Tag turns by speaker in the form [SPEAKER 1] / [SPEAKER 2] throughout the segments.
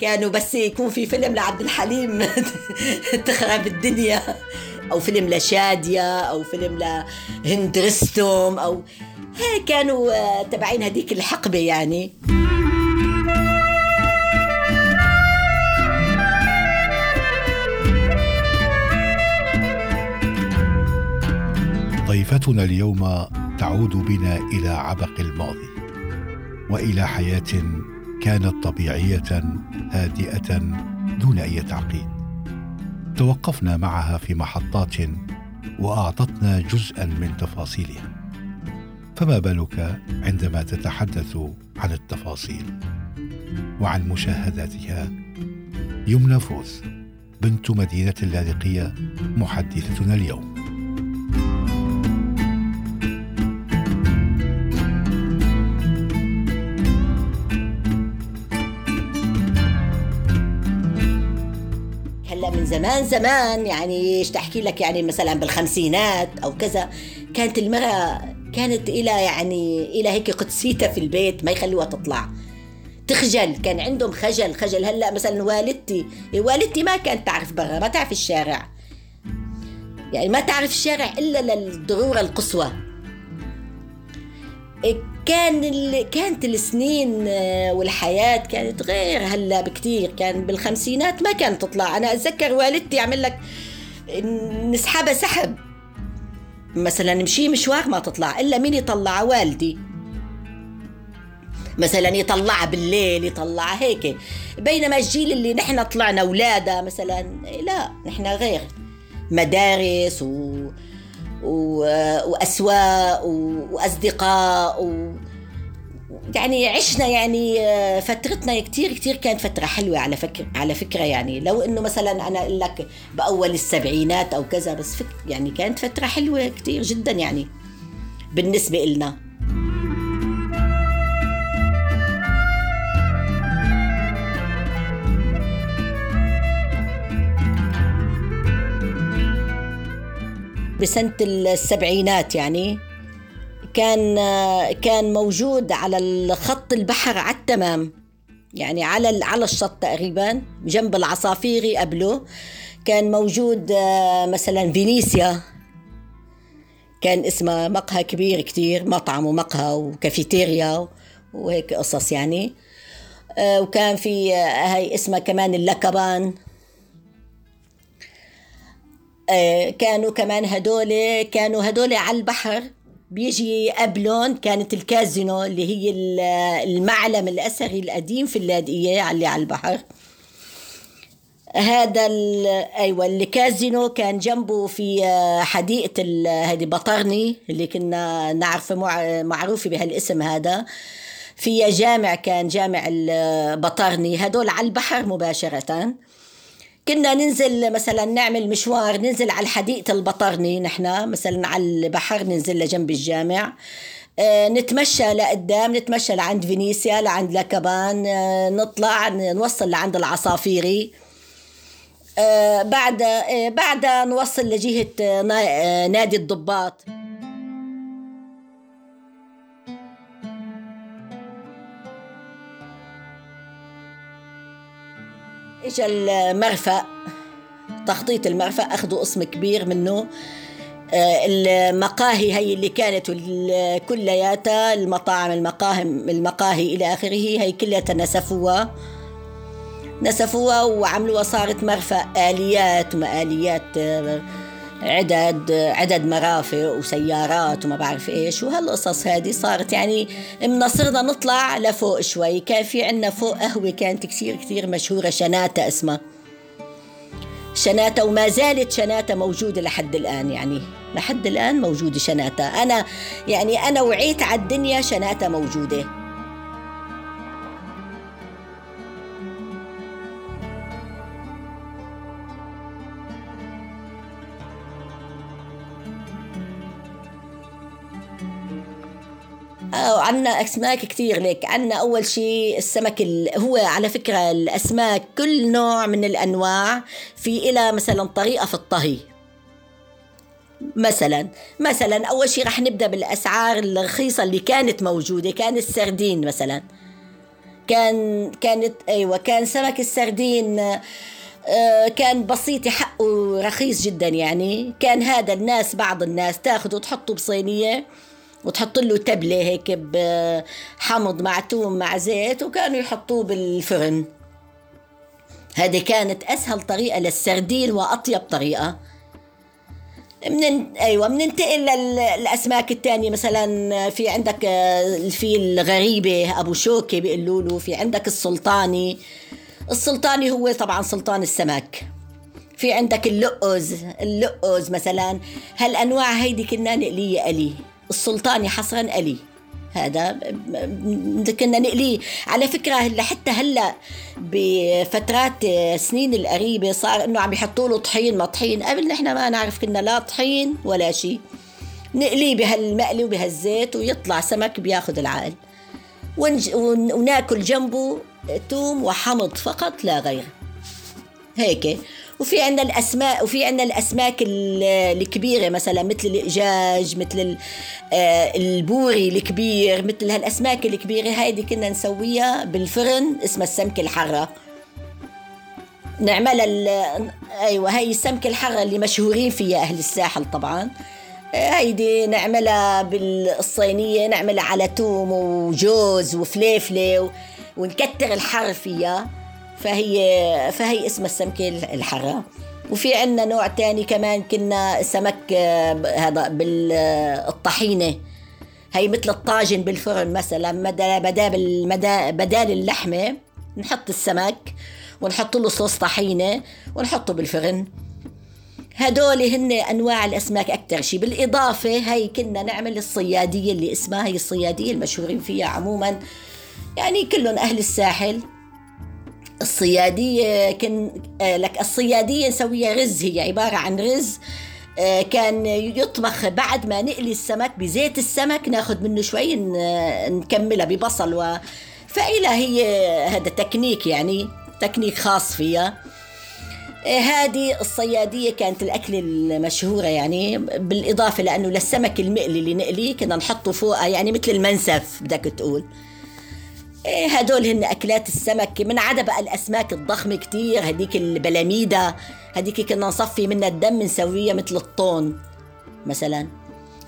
[SPEAKER 1] كانوا بس يكون في فيلم لعبد الحليم تخرب الدنيا. أو فيلم لشادية أو فيلم لهند رستم أو كانوا آه، تبعين هذيك الحقبة يعني.
[SPEAKER 2] ضيفتنا اليوم تعود بنا إلى عبق الماضي وإلى حياة كانت طبيعية هادئة دون أي تعقيد. توقفنا معها في محطات وأعطتنا جزءا من تفاصيلها. فما بالك عندما تتحدث عن التفاصيل وعن مشاهداتها؟ يمنى فوز بنت مدينة اللاذقية محدثتنا اليوم.
[SPEAKER 1] زمان زمان يعني إيش تحكي لك؟ يعني مثلا بالخمسينات أو كذا. كانت المرأة كانت إلى يعني إلى هيك قدسيتها في البيت ما يخلوها تطلع. تخجل كان عندهم خجل خجل. هلأ مثلا والدتي والدتي ما كانت تعرف برا ما تعرف الشارع. يعني ما تعرف الشارع إلا للضرورة القصوى. كان ال... كانت السنين آه، والحياة كانت غير هلا بكتير. كان بالخمسينات ما كانت تطلع. أنا أتذكر والدتي عمل لك نسحبها سحب. مثلا نمشي مشوار ما تطلع إلا مين يطلع والدي. مثلا يطلعها بالليل يطلعها هيك. بينما الجيل اللي نحن طلعنا أولادها مثلا لا نحن غير. مدارس و وأسواق وأصدقاء و يعني عشنا يعني آه، فترتنا كتير كتير كانت فترة حلوة على فكرة على فكرة يعني. لو إنه مثلا أنا أقول لك بأول السبعينات أو كذا بس فك يعني كانت فترة حلوة كتير جدا يعني بالنسبة إلنا. بسنة السبعينات يعني كان كان موجود على الخط البحر على التمام يعني على على الشط تقريبا جنب العصافيري قبله كان موجود مثلا فينيسيا. كان اسمها مقهى كبير كتير مطعم ومقهى وكافيتيريا وهيك قصص يعني. وكان في هاي اسمها كمان اللكبان. آه، كانوا كمان هدول كانوا هدول على البحر. بيجي قبلهم كانت الكازينو اللي هي المعلم الأثري القديم في اللاذقية اللي على البحر. هذا أيوه الكازينو كان جنبه في آه، حديقة هذه بطرني اللي كنا نعرفه معروفه بهالاسم هذا. فيها جامع كان جامع البطرني هدول على البحر مباشرة. كنا ننزل مثلا نعمل مشوار ننزل على حديقة البطرني نحن مثلا على البحر ننزل لجنب الجامع. آه، نتمشى لقدام نتمشى لعند فينيسيا لعند لكبان آه، نطلع نوصل لعند العصافيري. آه، بعد بعد نوصل لجهة نادي الضباط. اجى المرفأ تخطيط المرفأ أخذوا اسم كبير منه. آه، المقاهي هي اللي كانت كلياتها المطاعم المقاهي المقاهي إلى آخره هي كلياتها نسفوها. نسفوها وعملوها صارت مرفأ آليات ومآليات آه، عدد عدد مرافق وسيارات وما بعرف إيش. وهالقصص هذه صارت يعني من صرنا نطلع لفوق شوي. كان في عنا فوق قهوة كانت كثير كثير مشهورة شناتة اسمها. شناتة وما زالت شناتة موجودة لحد الآن يعني. لحد الآن موجودة شناتة أنا يعني أنا وعيت على الدنيا شناتة موجودة. عنا أسماك كثير ليك عنا أول شيء السمك هو على فكرة الأسماك كل نوع من الأنواع في إلى مثلا طريقة في الطهي. مثلا مثلا أول شيء رح نبدأ بالأسعار الرخيصة اللي كانت موجودة كان السردين مثلا. كان كانت أيوه كان سمك السردين آه، كان بسيط حقه رخيص جدا يعني. كان هذا الناس بعض الناس تأخذه وتحطه بصينية. وتحط له تبلة هيك بحمض مع توم مع زيت وكانوا يحطوه بالفرن. هذه كانت أسهل طريقة للسردين وأطيب طريقة. من أيوه بننتقل للأسماك الثانية مثلا في عندك في الغريبة أبو شوكة بيقولوا له في عندك السلطاني. السلطاني هو طبعا سلطان السمك. في عندك اللقز اللقز مثلا. هالأنواع هيدي كنا نقلية ألي. السلطاني حصرا ألي. هذا كنا نقليه على فكرة لحتى هلا بفترات سنين القريبة صار إنه عم يحطوا له طحين ما طحين. قبل نحن ما نعرف كنا لا طحين ولا شيء نقليه بهالمقلي وبهالزيت ويطلع سمك بياخذ العقل. ونج... وناكل جنبه توم وحمض فقط لا غير هيك. وفي عندنا الأسماء وفي عندنا الأسماك الكبيرة مثلا مثل الإجاج مثل آه، البوري الكبير مثل هالأسماك الكبيرة هيدي كنا نسويها بالفرن اسمها السمكه الحرة. نعملها أيوه هي السمكه الحرة اللي مشهورين فيها أهل الساحل طبعا. آه، هيدي نعملها بالصينية نعملها على توم وجوز وفليفلة ونكتر الحر فيها. فهي فهي اسمها السمكة الحرة. وفي عندنا نوع تاني كمان كنا سمك آه، هذا بالطحينة. هي مثل الطاجن بالفرن مثلا بدال بدال اللحمة نحط السمك ونحط له صوص طحينة ونحطه بالفرن. هدول هن أنواع الأسماك أكثر شيء بالإضافة هي كنا نعمل الصيادية اللي اسمها هي الصيادية المشهورين فيها عموما. يعني كلهم أهل الساحل. الصيادية كن آه، لك الصيادية نسويها رز هي عبارة عن رز آه، كان يطبخ بعد ما نقلي السمك بزيت السمك ناخذ منه شوي نكملها ببصل و فإلى هي هذا تكنيك يعني تكنيك خاص فيها. آه، هذه الصيادية كانت الأكلة المشهورة يعني بالإضافة لأنه للسمك المقلي اللي نقليه كنا نحطه فوقها يعني مثل المنسف بدك تقول. هدول هن أكلات السمك من عدا بقى الأسماك الضخمة كتير. هديك البلاميدا هديك كنا نصفي منها الدم نسويها مثل الطون مثلا.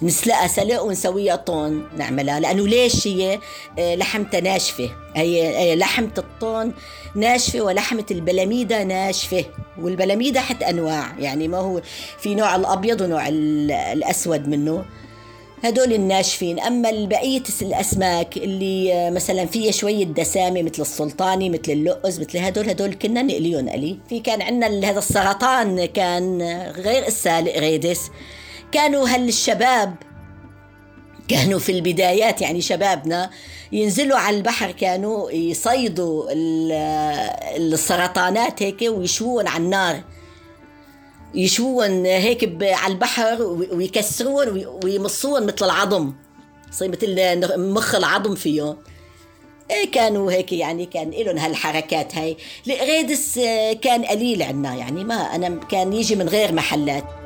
[SPEAKER 1] نسلقها سلق ونسويها طون نعملها. لأنه ليش هي؟ إيه، لحمتها ناشفة. هي إيه، لحمة الطون ناشفة ولحمة البلاميدا ناشفة. والبلاميدا حتى أنواع. يعني ما هو في نوع الأبيض ونوع الأسود منه. هدول الناشفين. أما بقيه الأسماك اللي آه، مثلا فيها شوية دسامة مثل السلطاني مثل اللؤز مثل هدول هدول كنا نقليهم قلي في كان عندنا هذا السرطان كان غير السالق ريدس. كانوا هالشباب كانوا في البدايات يعني شبابنا ينزلوا على البحر كانوا يصيدوا السرطانات هيك ويشوون على النار. يشوون هيك على البحر ويكسرون ويمصون مثل العظم. يصير مثل مخ العظم فيهم إيه كانوا هيك يعني كان لهم هالحركات هاي. القريدس كان قليل عنا يعني ما أنا كان يجي من غير محلات.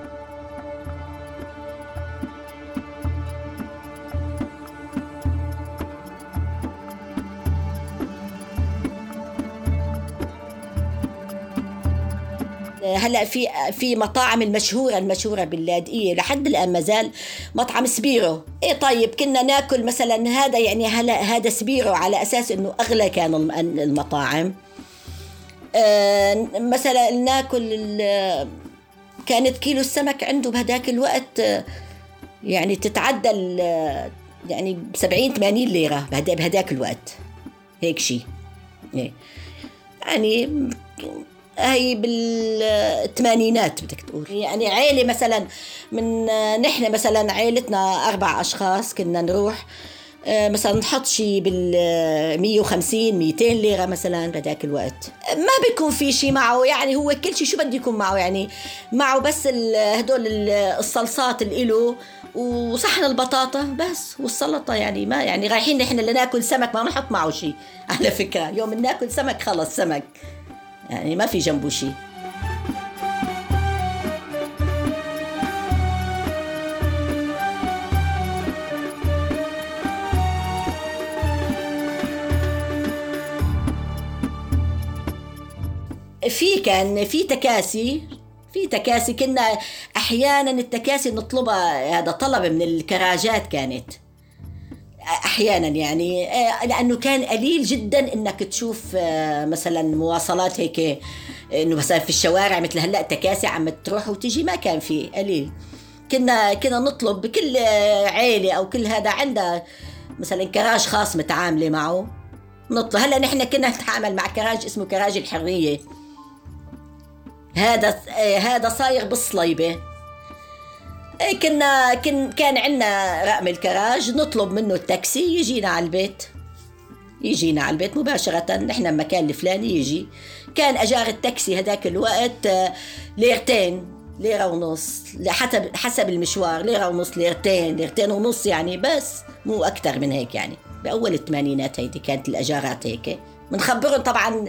[SPEAKER 1] هلا في في مطاعم المشهورة المشهورة باللاذقيه لحد الآن ما زال مطعم سبيرو. إيه طيب كنا ناكل مثلا هذا يعني هلا هذا سبيرو على أساس إنه أغلى كان المطاعم. آه مثلا ناكل كانت كيلو السمك عنده بهداك الوقت يعني تتعدى يعني ب 70 80 ليره بهداك الوقت. هيك شيء إيه. يعني هي بالثمانينات بدك تقول. يعني عيلة مثلا من نحن مثلا عيلتنا أربع أشخاص كنا نروح آه، مثلا نحط شيء بال 150 200 ليرة مثلا بهذاك الوقت. ما بيكون في شيء معه يعني هو كل شيء شو بده يكون معه؟ يعني معه بس هدول الصلصات اللي له وصحن البطاطا بس والسلطة. يعني ما يعني رايحين نحن لناكل سمك ما نحط معه شيء على فكرة يوم ناكل سمك خلص سمك. يعني ما في جنبه شيء. في كان في تكاسي في تكاسي كنا أحيانا التكاسي نطلبها هذا طلب من الكراجات كانت. أحيانا يعني آه، لأنه كان قليل جدا إنك تشوف آه، مثلا مواصلات هيك إنه مثلا في الشوارع مثل هلأ تكاسي عم تروح وتجي ما كان في قليل. كنا كنا نطلب بكل عيلة أو كل هذا عندها مثلا كراج خاص متعاملة معه. نطلب هلأ نحن كنا نتعامل مع كراج اسمه كراج الحرية. هذا آه، هذا صاير بالصليبة. كنا كن كان عندنا رقم الكراج نطلب منه التاكسي يجينا على البيت. يجينا على البيت مباشرة نحن المكان الفلاني يجي. كان أجار التاكسي هذاك الوقت آه، ليرتين ليرة ونص حسب حسب المشوار ليرة ونص ليرتين ليرتين ونص يعني بس مو أكثر من هيك يعني. بأول الثمانينات هيدي كانت الأجارات هيك. بنخبرهم طبعا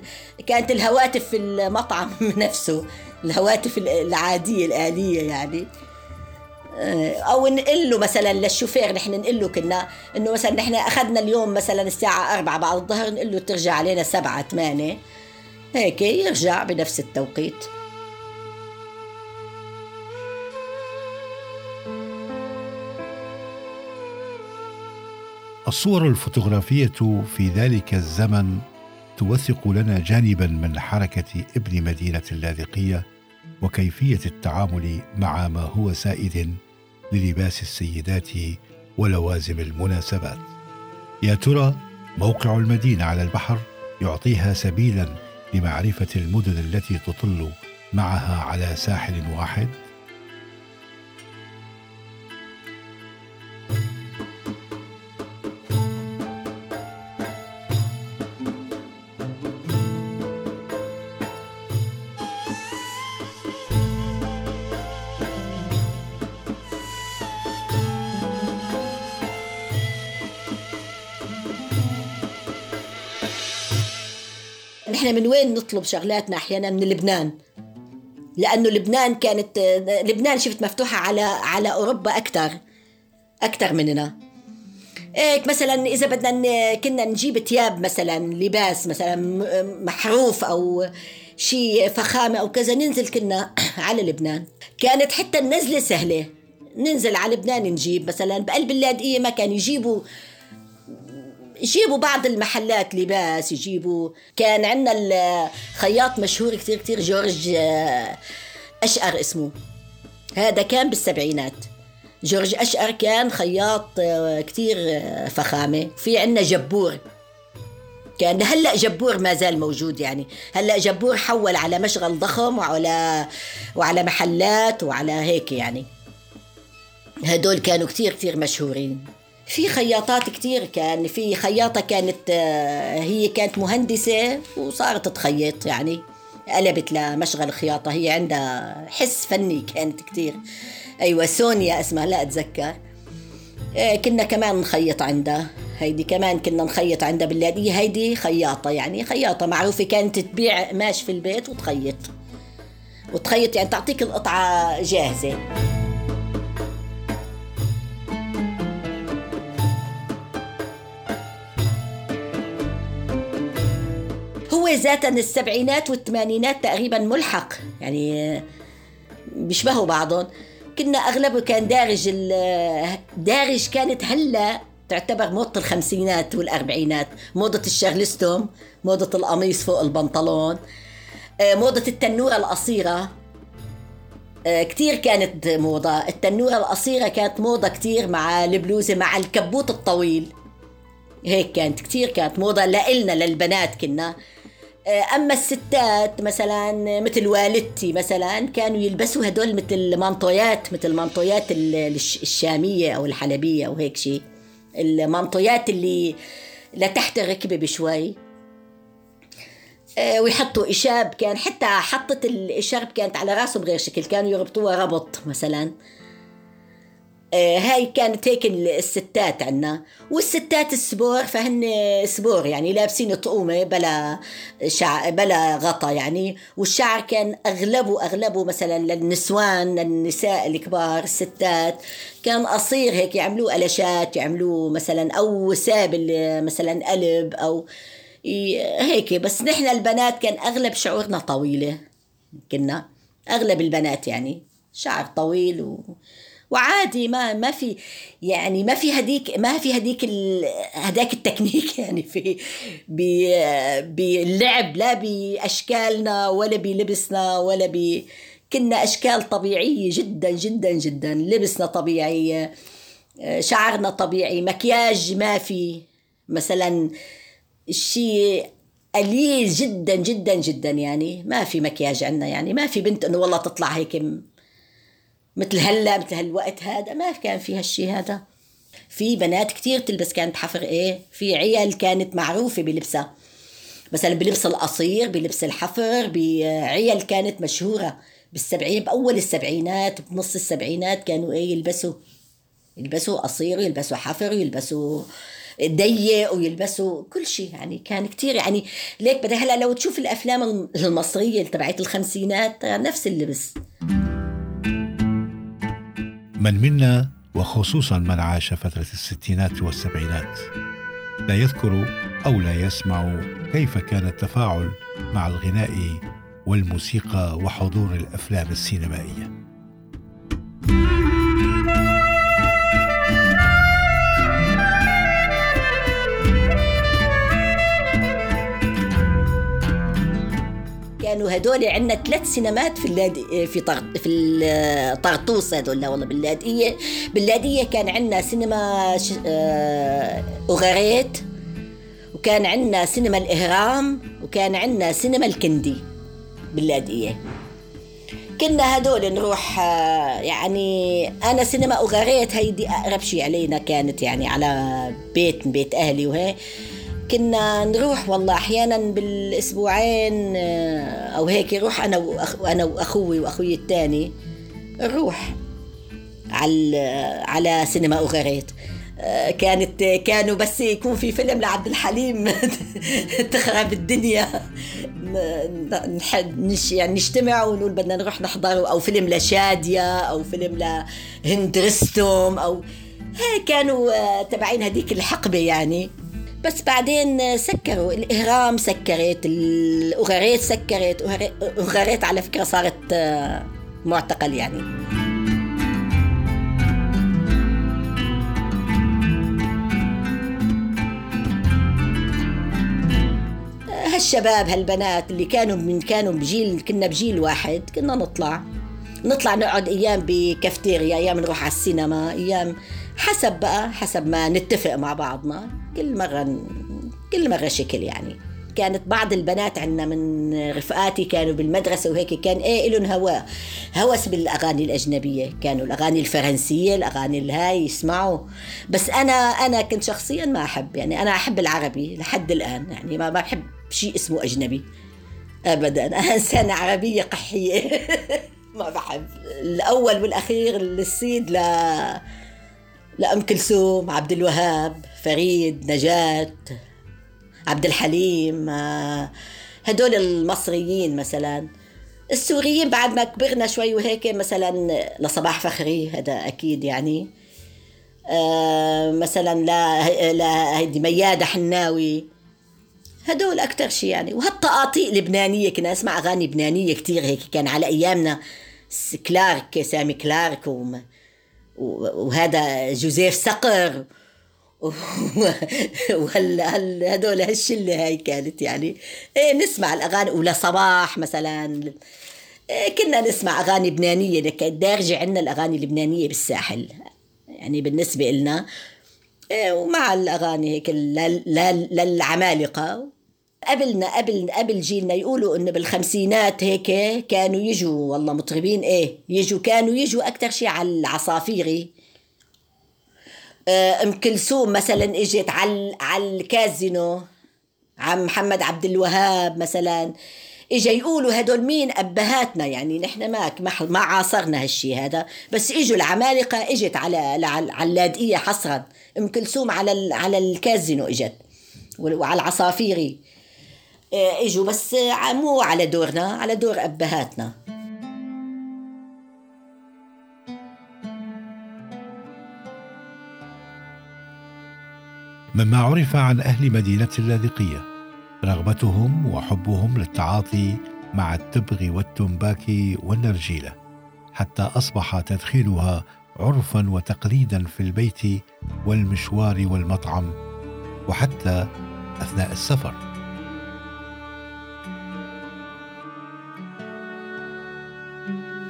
[SPEAKER 1] كانت الهواتف في المطعم نفسه الهواتف العادية الآلية يعني. أو نقول له مثلا للشوفير نحن نقول له كنا إنه مثلا نحن أخذنا اليوم مثلا الساعة 4 بعد الظهر نقول له ترجع علينا 7 8 هيك يرجع بنفس التوقيت.
[SPEAKER 2] الصور الفوتوغرافية في ذلك الزمن توثق لنا جانبا من حركة ابن مدينة اللاذقية وكيفية التعامل مع ما هو سائد. للباس السيدات ولوازم المناسبات. يا ترى موقع المدينة على البحر يعطيها سبيلا لمعرفة المدن التي تطل معها على ساحل واحد؟
[SPEAKER 1] إحنا من وين نطلب شغلاتنا أحيانا من لبنان؟ لأنه لبنان كانت لبنان شفت مفتوحة على على أوروبا أكثر أكثر مننا. هيك مثلا إذا بدنا كنا نجيب ثياب مثلا لباس مثلا محروف أو شيء فخامة أو كذا ننزل كنا على لبنان. كانت حتى النزلة سهلة. ننزل على لبنان نجيب مثلا بقلب اللاذقيه ما كان يجيبوا يجيبوا بعض المحلات لباس يجيبوا. كان عندنا الخياط مشهور كثير كثير جورج آه، أشقر اسمه. هذا كان بالسبعينات. جورج أشقر كان خياط آه، كثير آه، فخامة. في عندنا جبور. كان هلأ جبور ما زال موجود يعني. هلأ جبور حول على مشغل ضخم وعلى وعلى محلات وعلى هيك يعني. هدول كانوا كثير كثير مشهورين. في خياطات كتير كان في خياطة كانت آه، هي كانت مهندسة وصارت تخيط يعني قلبت لمشغل خياطة هي عندها حس فني كانت كتير. أيوة سونيا اسمها لا أتذكر. آه، كنا كمان نخيط عندها. هيدي كمان كنا نخيط عندها باللادية هيدي خياطة يعني خياطة معروفة كانت تبيع قماش في البيت وتخيط. وتخيط يعني تعطيك القطعة جاهزة. هو السبعينات والثمانينات تقريبا ملحق. يعني بيشبهوا بعضهم. كنا اغلبه كان دارج دارج كانت هلأ تعتبر موضة الخمسينات والأربعينات موضة الشارلستوم موضة القميص فوق البنطلون آه، موضة التنورة القصيرة. آه، كتير كانت موضة. التنورة القصيرة كانت موضة كتير مع البلوزة مع الكبوت الطويل. هيك كانت. كتير كانت موضة لإلنا للبنات كنا. أما الستات مثلا مثل والدتي مثلا كانوا يلبسوا هدول مثل مانطويات مثل مانطويات الشامية أو الحلبية أو هيك شيء المانطويات اللي لتحت الركبة بشوي. آه، ويحطوا إشارب كان حتى حطة الإشارب كانت على راسه بغير شكل كانوا يربطوها ربط مثلا. آه، هاي كانت هيك الستات عنا. والستات السبور فهن سبور يعني لابسين طقومة بلا شع... بلا غطا يعني. والشعر كان أغلبه أغلبه مثلا للنسوان للنساء الكبار الستات كان قصير هيك يعملوه قلشات يعملوه مثلا أو سابل مثلا قلب أو هيك. بس نحن البنات كان أغلب شعورنا طويلة كنا أغلب البنات يعني. شعر طويل و... وعادي ما ما في يعني ما في هديك ما في هديك هداك التكنيك يعني في باللعب لا بأشكالنا ولا بلبسنا ولا ب كنا أشكال طبيعية جدا جدا جدا. لبسنا طبيعي شعرنا طبيعي مكياج ما في. مثلا الشيء قليل جدا جدا جدا يعني. ما في مكياج عندنا يعني. ما في بنت إنه والله تطلع هيك مثل هلا مثل هالوقت هذا ما كان في هالشي هذا. في بنات كتير تلبس كانت حفر إيه؟ في عيال كانت معروفة بلبسها. مثلا بلبس القصير بلبس الحفر بعيال كانت مشهورة بالسبعين بأول السبعينات بنص السبعينات كانوا إيه؟ يلبسوا يلبسوا قصير ويلبسوا حفر ويلبسوا ضيق ويلبسوا كل شيء يعني كان كتير يعني ليك بدي هلا لو تشوف الأفلام المصرية تبعت الخمسينات نفس اللبس.
[SPEAKER 2] من منا وخصوصا من عاش فترة الستينات والسبعينات. لا يذكر أو لا يسمع كيف كان التفاعل مع الغناء والموسيقى وحضور الأفلام السينمائية.
[SPEAKER 1] كانوا هدول عندنا ثلاث سينمات في اللادي في طر... في الطرطوس هدول والله باللادية. باللادية كان عندنا سينما ش... آه... أغاريت وكان عندنا سينما الإهرام وكان عندنا سينما الكندي باللادية. كنا هدول نروح آه، يعني أنا سينما أغاريت هيدي أقرب شيء علينا كانت يعني على بيت بيت أهلي وهي كنا نروح والله أحيانا بالأسبوعين آه، أو هيك نروح أنا وأخ وأنا وأخوي وأخوي الثاني نروح على على سينما اوغاريت آه، كانت كانوا بس يكون في فيلم لعبد الحليم تخرب الدنيا. نش يعني نجتمع ونقول بدنا نروح نحضره أو فيلم لشادية أو فيلم لهند رستم أو كانوا آه، تبعين هذيك الحقبة يعني. بس بعدين سكروا الإهرام سكرت الأغاريت سكرت أغاريت على فكرة صارت آه، معتقل يعني. هالشباب هالبنات اللي كانوا من كانوا بجيل كنا بجيل واحد كنا نطلع. نطلع نقعد أيام بكافتيريا أيام نروح على السينما أيام حسب بقى حسب ما نتفق مع بعضنا. كل مرة كل مرة شكل يعني. كانت بعض البنات عندنا من رفقاتي كانوا بالمدرسة وهيك كان إيه لهم هواء هوس بالأغاني الأجنبية. كانوا الأغاني الفرنسية الأغاني الهاي يسمعوا. بس أنا أنا كنت شخصيا ما أحب. يعني أنا أحب العربي لحد الآن. يعني ما بحب شيء اسمه أجنبي. أبدا. أنا إنسانة عربية قحية. ما بحب. الأول والأخير السيد ل لأم كلثوم عبد الوهاب. فريد نجاة عبد الحليم آه، هدول المصريين مثلا. السوريين بعد ما كبرنا شوي وهيك مثلا لصباح فخري هذا أكيد يعني. آه، مثلا لا لا هيدي ميادة حناوي. هدول أكثر شيء يعني. وهالطقاطيق لبنانية كنا نسمع أغاني لبنانية كتير هيك. كان على أيامنا كلارك سامي كلارك وهذا جوزيف صقر وهلا هدول هالشله هاي كانت يعني؟ إيه نسمع الأغاني ولا صباح مثلا. إيه كنا نسمع أغاني لبنانيه لك دارجه عندنا الأغاني اللبنانية بالساحل. يعني بالنسبة لنا إيه ومع الأغاني هيك للعمالقه قبلنا قبل قبل جيلنا يقولوا إنه بالخمسينات هيك كانوا يجوا والله مطربين. إيه يجوا كانوا يجوا أكثر شيء على العصافيري. أم كلثوم مثلا إجت على على الكازينو عم محمد عبد الوهاب مثلا إجا يقولوا هدول مين أبهاتنا؟ يعني نحن ما ما عاصرنا هالشي هذا. بس إجوا العمالقة إجت على على اللاذقيه حصرا. أم كلثوم على على الكازينو إجت وعلى العصافيري. آه، إجوا بس مو على دورنا على دور أبهاتنا.
[SPEAKER 2] مما عرف عن أهل مدينة اللاذقية. رغبتهم وحبهم للتعاطي مع التبغ والتنباك والنرجيلة حتى أصبح تدخينها عرفا وتقليدا في البيت والمشوار والمطعم وحتى أثناء السفر.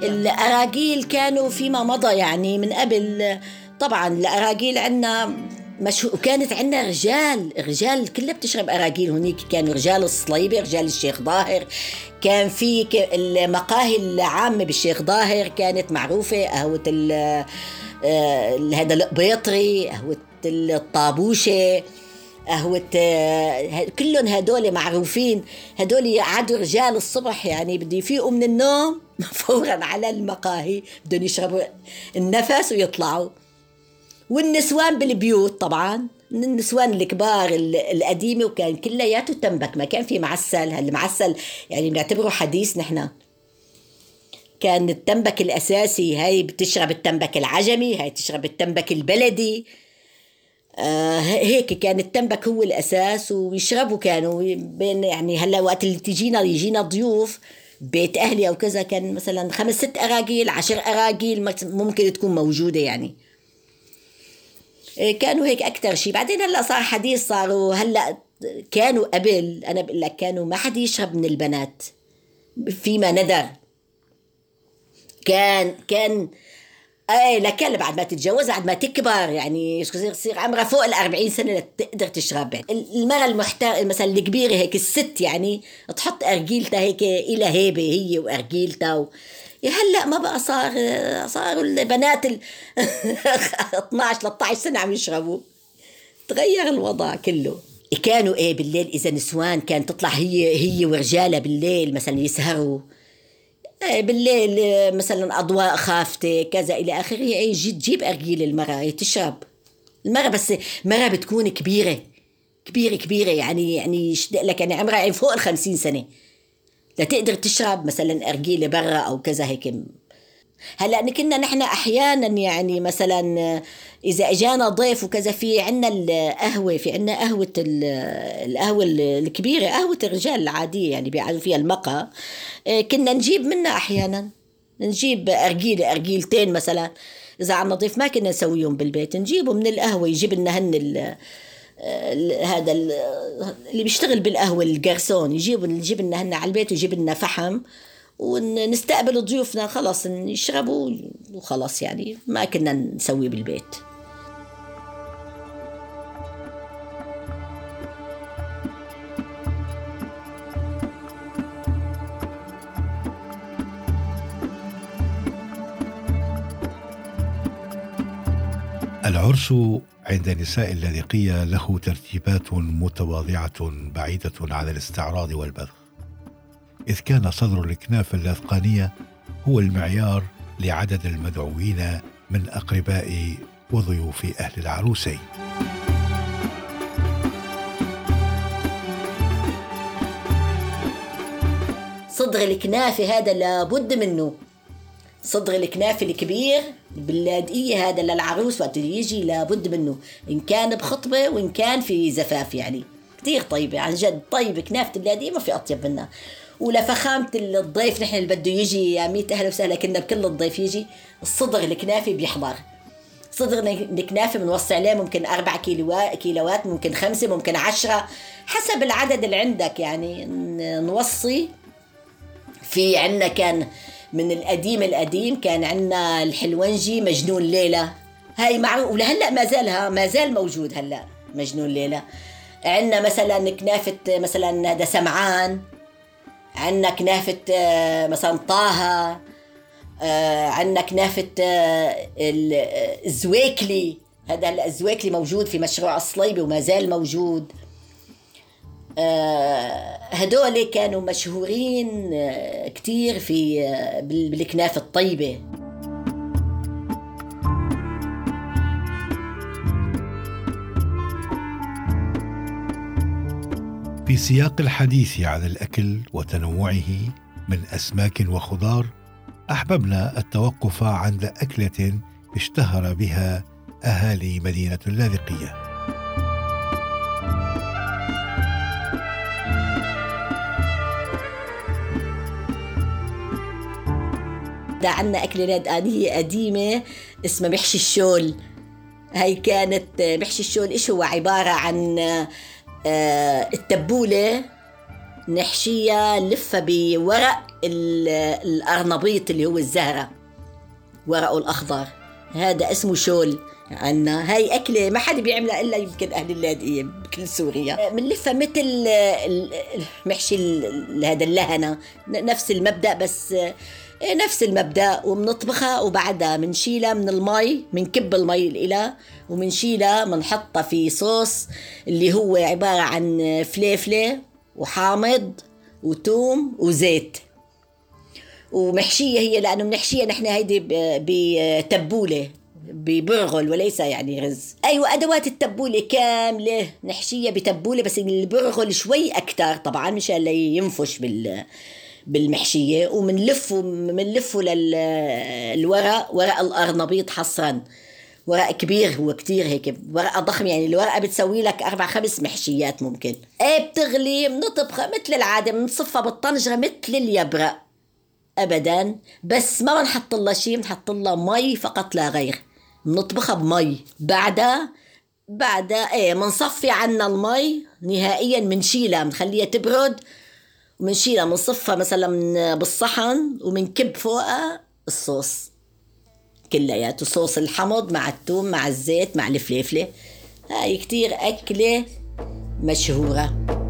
[SPEAKER 1] الأراجيل كانوا فيما مضى يعني من قبل. طبعا الأراجيل عندنا مش وكانت عندنا رجال رجال كلها بتشرب اراجيل هنيك كانوا رجال الصليبه رجال الشيخ ظاهر. كان في المقاهي العامة بالشيخ ظاهر كانت معروفة قهوة آه، هذا القبيطري قهوة الطابوشة قهوة آه، كلهم هدول معروفين. هدول يقعدوا رجال الصبح يعني بده يفيقوا من النوم فورا على المقاهي بدهم يشربوا النفس ويطلعوا. والنسوان بالبيوت طبعا. النسوان الكبار القديمة وكان كلياته تنبك. ما كان في معسل. هالمعسل يعني بنعتبره حديث نحن. كان التنبك الأساسي. هاي بتشرب التنبك العجمي هاي تشرب التنبك البلدي. آه هيك كان التنبك هو الأساس. ويشربوا كانوا بين يعني هلا وقت اللي تجينا يجينا ضيوف. بيت أهلي أو كذا كان مثلا خمس ست أراجيل عشر أراجيل ممكن تكون موجودة يعني. كانوا هيك أكثر شيء بعدين هلأ صار حديث صاروا هلأ كانوا قبل أنا بقول لك كانوا ما حد يشرب من البنات. فيما ندر كان كان إيه لكن بعد ما تتجوز بعد ما تكبر يعني يصير عمرها فوق ال 40 سنة تقدر تشرب. المرأة المحترمه مثلا الكبيرة هيك الست يعني تحط أرجيلتها هيك إلى هيبة هي وأرجيلتها و... هلأ ما بقى صار صاروا البنات ال 12 13 سنة عم يشربوا. تغير الوضع كله. كانوا إيه بالليل إذا نسوان كان تطلع هي هي ورجالها بالليل مثلا يسهروا. إيه بالليل مثلا أضواء خافتة كذا إلى آخره. إيه تجيب أرجيل المرأة تشرب. المرأة بس مرأة بتكون كبيرة كبيرة كبيرة. يعني يعني لك يعني عمرها فوق ال 50 سنة. لتقدر تشرب مثلا أرجيلة برا أو كذا هيك. هلأ كنا نحن أحيانا يعني مثلا إذا إجانا ضيف وكذا في عنا القهوة في عنا قهوة القهوة الكبيرة قهوة الرجال العادية يعني بيقعدوا فيها المقهى إيه، كنا نجيب منها أحيانا. نجيب أرجيلة أرجيلتين مثلا. إذا عنا ضيف ما كنا نسويهم بالبيت نجيبه من القهوة يجيب لنا هن هذا اللي بيشتغل بالقهوة الجرسون يجيب يجيب لنا هن على البيت ويجيب لنا فحم ونستقبل ضيوفنا خلص يشربوا وخلص يعني ما كنا نسوي بالبيت.
[SPEAKER 2] العرس عند نساء اللاذقية له ترتيبات متواضعة بعيدة عن الاستعراض والبذخ. إذ كان صدر الإكناف اللاذقانية هو المعيار لعدد المدعوين من أقرباء وضيوف أهل العروسين.
[SPEAKER 1] صدر الكنافة هذا لابد منه. صدر الكنافة الكبير باللاذقية هذا للعروس وقت يجي لابد منه إن كان بخطبة وإن كان في زفاف يعني. كثير طيبة عن جد طيبة كنافة اللاذقية ما في أطيب منها. ولفخامة الضيف نحن اللي بده يجي يا ميت أهلا وسهلا كنا بكل الضيف يجي الصدر الكنافة بيحضر صدر الكنافة بنوصي عليه ممكن أربع كيلوات ممكن خمسة ممكن عشرة. حسب العدد اللي عندك يعني. نوصي. في عنا كان من القديم القديم كان عندنا الحلونجي مجنون ليلى. هاي معروف ولهلا ما زالها ما زال موجود هلا مجنون ليلى. عندنا مثلا كنافة مثلا هذا سمعان. عندنا كنافة آه، مثلا طه. آه، عندنا كنافة آه، الزويكلي هذا الزويكلي موجود في مشروع الصليبي وما زال موجود. هدول كانوا مشهورين آه، كتير في آه، بالكنافة الطيبة.
[SPEAKER 2] في سياق الحديث عن الأكل وتنوعه من أسماك وخضار أحببنا التوقف عند أكلة اشتهر بها أهالي مدينة اللاذقية.
[SPEAKER 1] حتى عنا أكلة لادقانية قديمة اسمها محشي الشول. هاي كانت محشي الشول إيش هو؟ عبارة عن آه، التبولة نحشيها نلفها بورق الأرنبيط اللي هو الزهرة ورقه الأخضر. هذا اسمه شول. عنا هاي أكلة ما حدا بيعملها إلا يمكن أهل اللاذقية بكل سوريا. بنلفها مثل محشي هذا اللهنة نفس المبدأ بس نفس المبدأ وبنطبخها وبعدها بنشيلها من المي بنكب المي الإلها وبنشيلها بنحطها في صوص اللي هو عبارة عن فليفلة وحامض وتوم وزيت. ومحشية هي لأنه بنحشيها نحن هيدي بتبولة ببرغل وليس يعني رز. أيوة أدوات التبولة كاملة. نحشيها بتبولة بس البرغل شوي أكتر طبعا مشان لا ينفش بال بالمحشية ومنلفه منلفه للورق ورق الأرنبيط حصرا. ورق كبير هو كتير هيك ورقة ضخمة يعني الورقة بتسوي لك أربع خمس محشيات ممكن. إيه بتغلي بنطبخها مثل العادة بنصفها بالطنجرة مثل اليبرق أبدا. بس ما بنحط لها شيء بنحط لها مي فقط لا غير. بنطبخها بمي. بعدها بعدها إيه بنصفي عنا المي نهائيا بنشيلها بنخليها تبرد. وبنشيلها بنصفها مثلا بالصحن وبنكب فوقها الصوص. كلياته صوص الحمض مع الثوم مع الزيت مع الفليفله هاي كتير أكلة مشهورة.